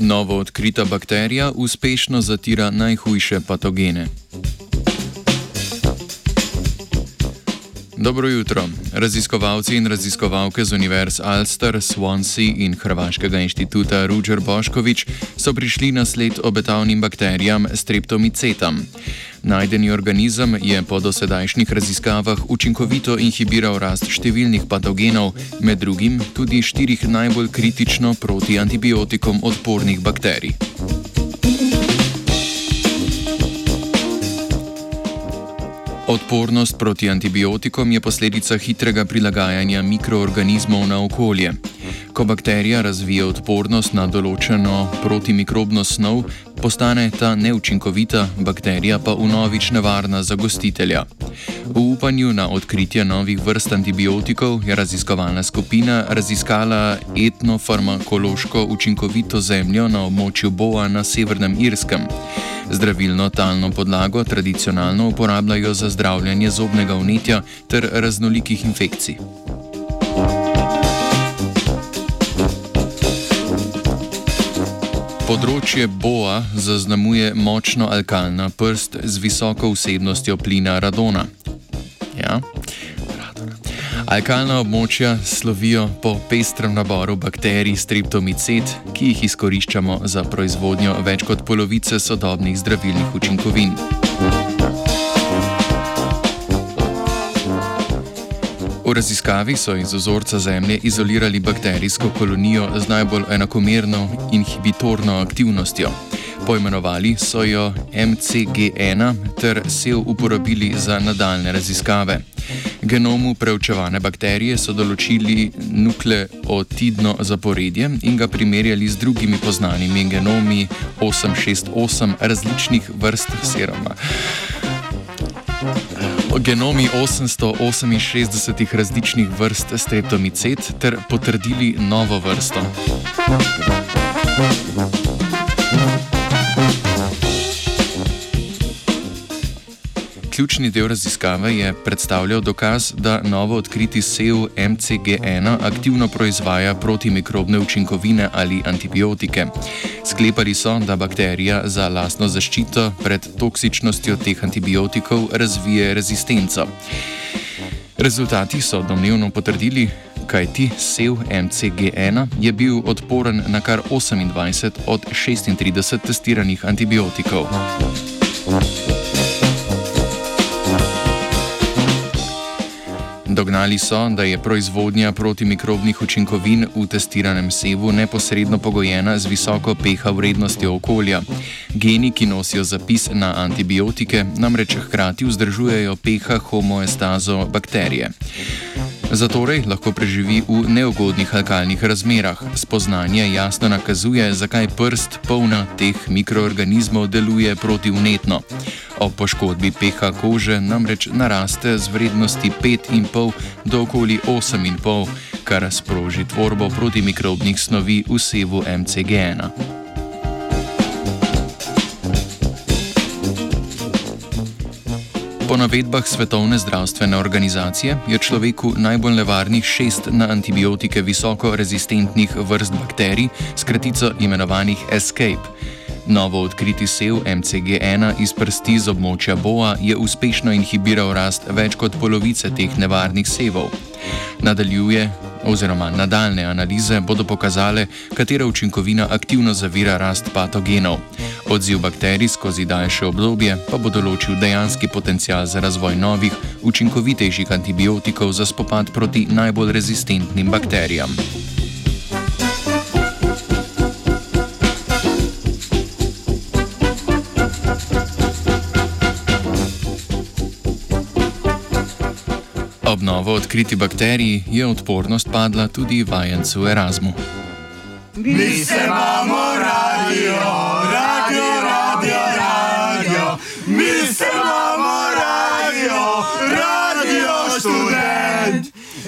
Novo odkrita bakterija uspešno zatira najhujše patogene. Dobro jutro. Raziskovalci in raziskovalke z Univerz Ulster, Swansea in Hrvaškega inštituta Ruđer Boškovič so prišli na sled obetavnim bakterijam streptomicetam. Najdeni organizem je po dosedajšnjih raziskavah učinkovito inhibiral rast številnih patogenov, med drugim tudi štirih najbolj kritično proti antibiotikom odpornih bakterij. Odpornost proti antibiotikom je posledica hitrega prilagajanja mikroorganizmov na okolje. Ko bakterija razvije odpornost na določeno protimikrobno snov, postane ta neučinkovita, bakterija pa vnovič nevarna za gostitelja. V upanju na odkritje novih vrst antibiotikov je raziskovalna skupina raziskala etnofarmakološko učinkovito zemljo na območju Boa na Severnem Irskem. Zdravilno talno podlago tradicionalno uporabljajo za zdravljanje zobnega vnetja ter raznolikih infekcij. Področje boa zaznamuje močno alkalna prst z visoko vsebnostjo plina radona. Ja, Alkalna območja slovijo po pestrem naboru bakterij streptomicet, ki jih izkoriščamo za proizvodnjo več kot polovice sodobnih zdravilnih učinkovin. V raziskavi so iz ozorca zemlje izolirali bakterijsko kolonijo z najbolj enakomerno inhibitorno aktivnostjo. Poimenovali so jo MCG1 ter sev uporabili za nadaljne raziskave. Genomu preučevane bakterije so določili nukleotidno zaporedje in ga primerjali z drugimi poznanimi genomi 868 različnih vrst seroma. Genomi 868 različnih vrst streptomicet ter potrdili novo vrsto. Ključni del raziskave je predstavljal dokaz, da novo odkriti sev MCG1 aktivno proizvaja protimikrobne učinkovine ali antibiotike. Sklepali so, da bakterija za lastno zaščito pred toksičnostjo teh antibiotikov razvije rezistenco. Rezultati so domnevno potrdili, kajti sev MCG1 je bil odporen na kar 28 od 36 testiranih antibiotikov. Dognali so, da je proizvodnja protimikrobnih učinkovin v testiranem sevu neposredno pogojena z visoko pH vrednostjo okolja. Geni, ki nosijo zapis na antibiotike, namreč hkrati vzdržujejo pH homoestazo bakterije. Zatorej lahko preživi v neugodnih alkalnih razmerah. Spoznanje jasno nakazuje, zakaj prst polna teh mikroorganizmov deluje protivnetno. Ob poškodbi pH kože namreč naraste z vrednosti 5,5 do okoli 8,5, kar sproži tvorbo protimikrobnih snovi v sevu MCG1. Po navedbah Svetovne zdravstvene organizacije je človeku najbolj nevarnih šest na antibiotike visoko rezistentnih vrst bakterij, skratico imenovanih Escape. Novo odkriti sev MCG1 iz prsti z območja Boa je uspešno inhibiral rast več kot polovice teh nevarnih sevov. Nadaljuje, oziroma nadaljne analize bodo pokazale, katera učinkovina aktivno zavira rast patogenov. Odziv bakterij skozi daljše obdobje pa bo določil dejanski potencial za razvoj novih, učinkovitejših antibiotikov za spopad proti najbolj rezistentnim bakterijam. Ob novo odkriti bakteriji je odpornost padla tudi vajencu Erasmu. Mi se imamo!